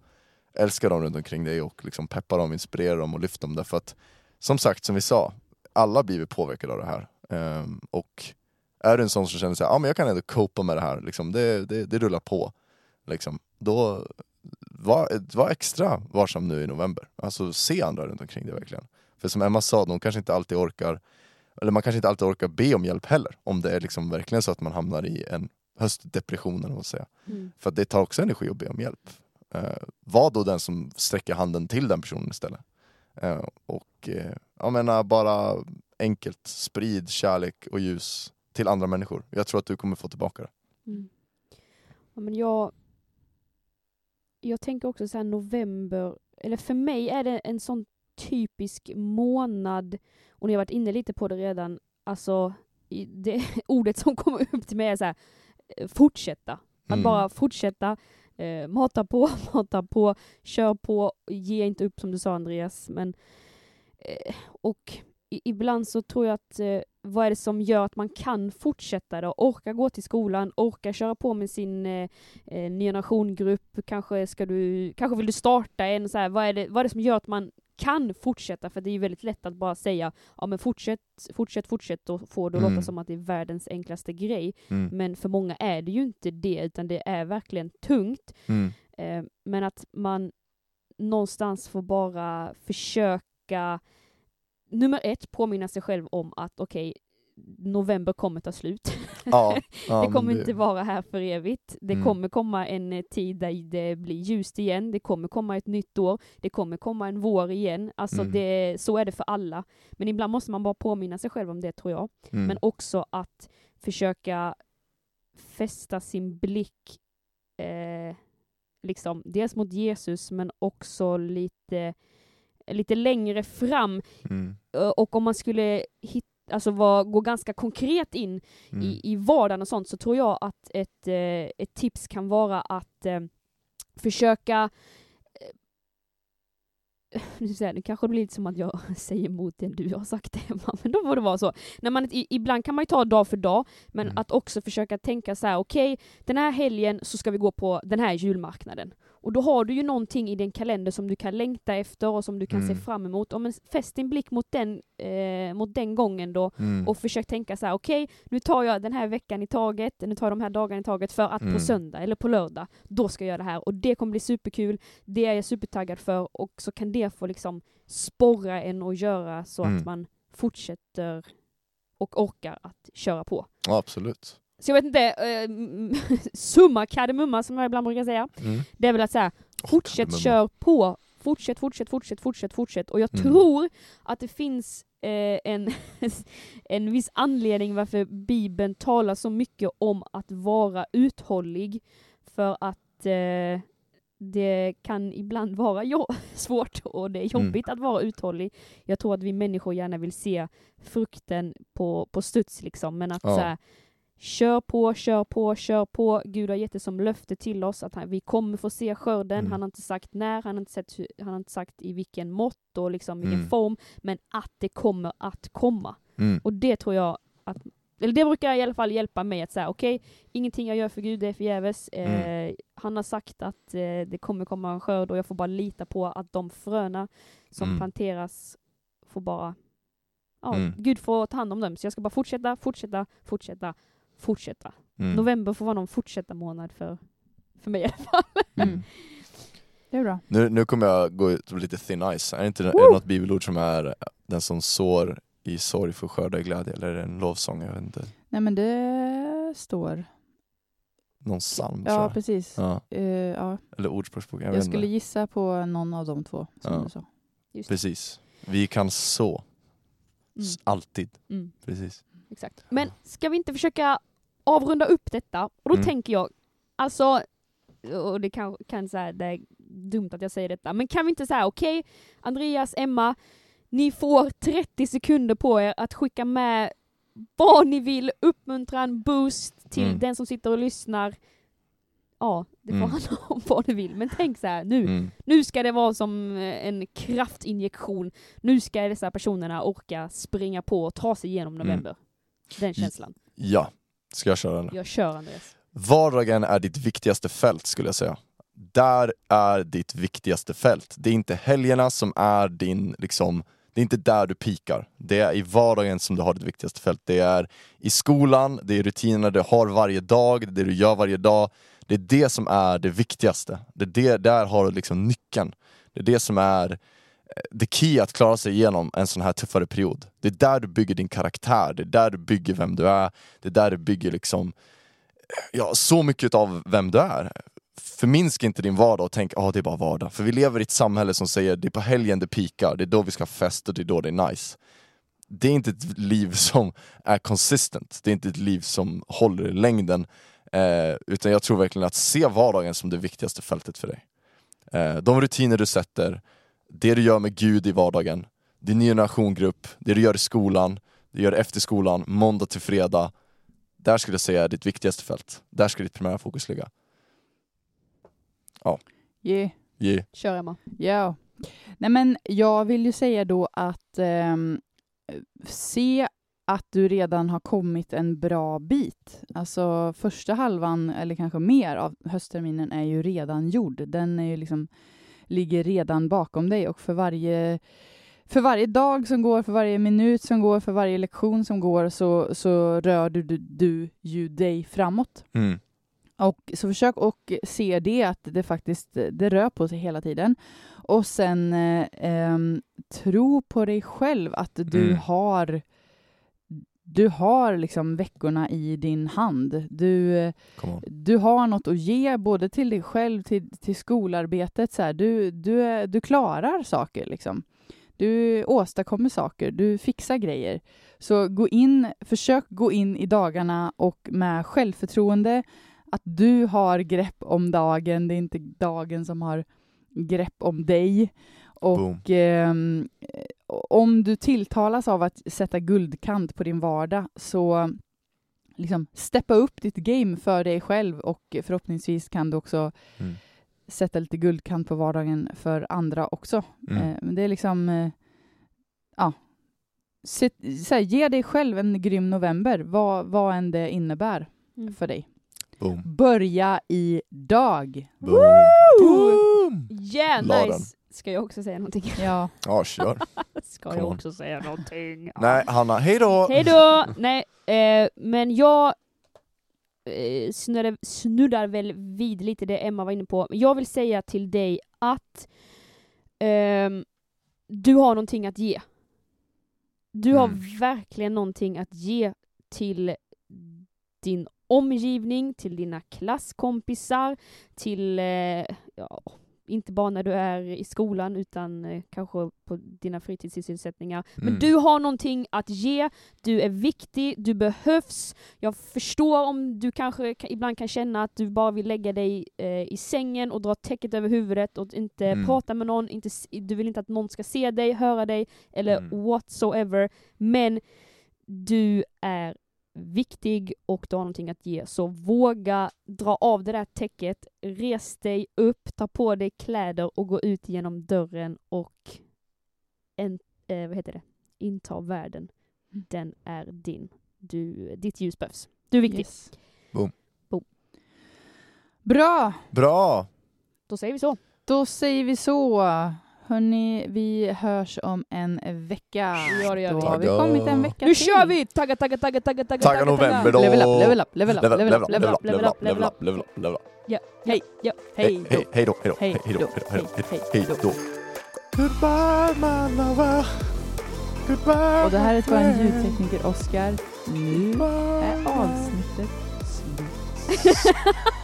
älska dem runt omkring dig och liksom peppa dem, inspirera dem och lyft dem. Därför att som sagt, som vi sa, alla blir vi påverkade av det här. Ehm, och är du en sån som känner sig, ja men jag kan ändå copa med det här, liksom, det, det, det rullar på. Liksom, då var, var extra varsam nu i november. Alltså se andra runt omkring dig verkligen. För som Emma sa, de kanske inte alltid orkar, eller man kanske inte alltid orkar be om hjälp heller. Om det är liksom verkligen så att man hamnar i en höstdepression eller vad säga. Mm. För att det tar också energi att be om hjälp. Eh, var då den som sträcker handen till den personen istället. Eh, och eh, jag menar bara enkelt, sprid kärlek och ljus till andra människor. Jag tror att du kommer få tillbaka det. Mm. Ja, men jag, jag tänker också så här november, eller för mig är det en sån typisk månad, och ni har varit inne lite på det redan, alltså det ordet som kommer upp till mig är så här, eh, fortsätta. Att Mm. bara fortsätta, eh, mata på, mata på, kör på, ge inte upp som du sa Andreas. Men, eh, och ibland så tror jag att eh, vad är det som gör att man kan fortsätta då? Orka gå till skolan, orka köra på med sin eh, eh, nya nationgrupp, kanske, ska du, kanske vill du starta en, så här, vad, är det, vad är det som gör att man kan fortsätta? För det är ju väldigt lätt att bara säga ja men fortsätt, fortsätt, fortsätt och få det att Mm. låta som att det är världens enklaste grej. Mm. Men för många är det ju inte det, utan det är verkligen tungt. Mm. Eh, men att man någonstans får bara försöka, nummer ett, påminna sig själv om att okej, november kommer ta slut. Ja, ja, det kommer inte vara här för evigt. Det Mm. kommer komma en eh, tid där det blir ljust igen, det kommer komma ett nytt år, det kommer komma en vår igen. Alltså Mm. det, så är det för alla. Men ibland måste man bara påminna sig själv om det tror jag. Mm. Men också att försöka fästa sin blick eh, liksom dels mot Jesus men också lite, lite längre fram. Mm. Eh, Och om man skulle hit, alltså var, gå ganska konkret in Mm. i, i vardagen och sånt så tror jag att ett, eh, ett tips kan vara att eh, försöka nu säger det kanske blir lite som att jag säger emot det du har sagt Emma, men då får det vara så. När man, ibland kan man ju ta dag för dag, men Mm. att också försöka tänka så här: okej, den här helgen så ska vi gå på den här julmarknaden. Och då har du ju någonting i din kalender som du kan längta efter och som du kan Mm. se fram emot. Om fäst din blick mot den, eh, mot den gången då Mm. och försök tänka så här: okej, nu tar jag den här veckan i taget, nu tar jag de här dagarna i taget för att Mm. på söndag eller på lördag, då ska jag göra det här. Och det kommer bli superkul, det är jag supertaggad för och så kan det få liksom sporra en och göra så Mm. att man fortsätter och orkar att köra på. Ja, absolut. Så jag vet inte, eh, summa kardemumma som jag ibland brukar säga, Mm. det är väl att säga fortsätt kör på, fortsätt, fortsätt, fortsätt, fortsätt, fortsätt. Och jag Mm. tror att det finns eh, en, en viss anledning varför Bibeln talar så mycket om att vara uthållig. För att eh, det kan ibland vara jo- svårt och det är Mm. jobbigt att vara uthållig. Jag tror att vi människor gärna vill se frukten på, på studs liksom, men att Ja. så här, Kör på, kör på, kör på. Gud har gett det som löfte till oss att han, vi kommer få se skörden. Mm. Han har inte sagt när, han har inte, sett, han har inte sagt i vilken mått och liksom vilken Mm. form, men att det kommer att komma. Mm. Och det tror jag att, eller det brukar i alla fall hjälpa mig att säga okej, ingenting jag gör för Gud det är förgäves. Eh, Mm. han har sagt att eh, det kommer komma en skörd och jag får bara lita på att de fröna som Mm. planteras får bara, ja, Mm. Gud får ta hand om dem. Så jag ska bara fortsätta, fortsätta, fortsätta, fortsätta. Mm. November får vara någon fortsätta månad för, för mig i alla fall. Mm. Det är bra. Nu, nu kommer jag gå ut på lite thin ice. Är det inte är det något bibelord som är den som sår i sorg får skörda i glädje? Eller är det en lovsång? Jag vet inte. Nej men det står. Någon psalm Ja tror jag. precis. Ja. Eh, ja. Eller ordspråksbok. Jag, Jag, skulle gissa på någon av de två som Ja. du sa. Just. Precis. Vi kan så. Mm. Alltid. Mm, Precis. Exakt. Men ska vi inte försöka avrunda upp detta? Och då Mm. tänker jag, alltså, och det kan, kan säga det är dumt att jag säger detta, men kan vi inte säga okej, Andreas, Emma, ni får 30 sekunder på er att skicka med vad ni vill, uppmuntran, boost till Mm. den som sitter och lyssnar. Ja, det får Mm. handla om vad du vill, men tänk så här nu. Mm. Nu ska det vara som eh, en kraftinjektion. Nu ska dessa personerna orka springa på och ta sig igenom Mm. Den känslan. Ja. Ska jag köra eller? Jag kör Andreas. Vardagen är ditt viktigaste fält skulle jag säga. Där är ditt viktigaste fält. Det är inte helgerna som är din, liksom, det är inte där du pikar. Det är i vardagen som du har ditt viktigaste fält. Det är i skolan, det är rutinerna du har varje dag, det du gör varje dag. Det är det som är det viktigaste. Det är det, där har du liksom nyckeln. Det är det som är Eh, the key att klara sig igenom en sån här tuffare period. Det är där du bygger din karaktär, det är där du bygger vem du är, det är där du bygger liksom eh, ja, så mycket av vem du är. Förminska inte din vardag och tänk att ah, det är bara vardag. För vi lever i ett samhälle som säger det är på helgen det pikar, det är då vi ska ha fest och det är då det är nice. Det är inte ett liv som är consistent, det är inte ett liv som håller i längden. Eh, utan jag tror verkligen att se vardagen som det viktigaste fältet för dig. Eh, de rutiner du sätter, det du gör med Gud i vardagen, din ny generationgrupp, det du gör i skolan, det du gör efter skolan, måndag till fredag. Där skulle jag säga är ditt viktigaste fält. Där ska ditt primära fokus ligga. Yeah. Yeah. Kör Emma. Ja. Nej men jag vill ju säga då att ehm, se att du redan har kommit en bra bit. Alltså första halvan, eller kanske mer, av höstterminen är ju redan gjord. Den är ju liksom, ligger redan bakom dig och för varje, för varje dag som går, för varje minut som går, för varje lektion som går så, så rör du, du, du ju dig framåt. Mm. Och så försök och se det, att det faktiskt det rör på sig hela tiden. Och sen eh, ehm, tro på dig själv, att du Mm. har du har liksom veckorna i din hand. Du, du har något att ge både till dig själv, till, till skolarbetet. Så här. Du, du, du klarar saker. Liksom. Du åstadkommer saker, du fixar grejer. Så gå in, försök gå in i dagarna och med självförtroende att du har grepp om dagen, det är inte dagen som har grepp om dig. Boom. Och ehm, om du tilltalas av att sätta guldkant på din vardag så liksom steppa upp ditt game för dig själv och förhoppningsvis kan du också Mm. sätta lite guldkant på vardagen för andra också. Mm. Eh, men det är liksom, eh, ja, så här, ge dig själv en grym november, vad, vad än det innebär Mm. för dig. Boom. börja idag. Boom. Boom. Yeah, nice! Ska jag också säga någonting? Ja, Ja, kör. Ska Come jag också säga någonting? Nej, Hanna, hej då! Hej då! Nej, eh, men jag eh, snuddar, snuddar väl vid lite det Emma var inne på. Jag vill säga till dig att ehm, du har någonting att ge. Du har Mm. verkligen någonting att ge till din omgivning, till dina klasskompisar, till, eh, ja, inte bara när du är i skolan utan eh, kanske på dina fritidssysselsättningar. Men Mm. du har någonting att ge, du är viktig, du behövs. Jag förstår om du kanske ka- ibland kan känna att du bara vill lägga dig eh, i sängen och dra täcket över huvudet och inte Mm. prata med någon, inte, du vill inte att någon ska se dig, höra dig eller Mm. whatsoever. Men du är viktig och du har någonting att ge. Så våga dra av det där täcket, res dig upp, ta på dig kläder och gå ut genom dörren och en, eh, vad heter det? inta världen. Mm. Den är din. Du, ditt ljus behövs. Du är viktig. yes. Boom. Boom. Bra, Bra! Då säger vi så. då säger vi så. Hörni, vi hörs om en vecka. Ja, det gör Då vi. har vi kommit en vecka Nu till. kör vi! Tagga, tagga, tagga, tagga, tagga, Tagga november då! Level up, level up, level up, Level up, level up, level up. level up, level up, level up. Ja, ja, ja. Hej då. Hej, hej då, hej då, Hej hej då, då, hej då, hej då, hej hej då. Goodbye my lover, goodbye Och det här är vår ljudtekniker Oskar. Nu är avsnittet slut.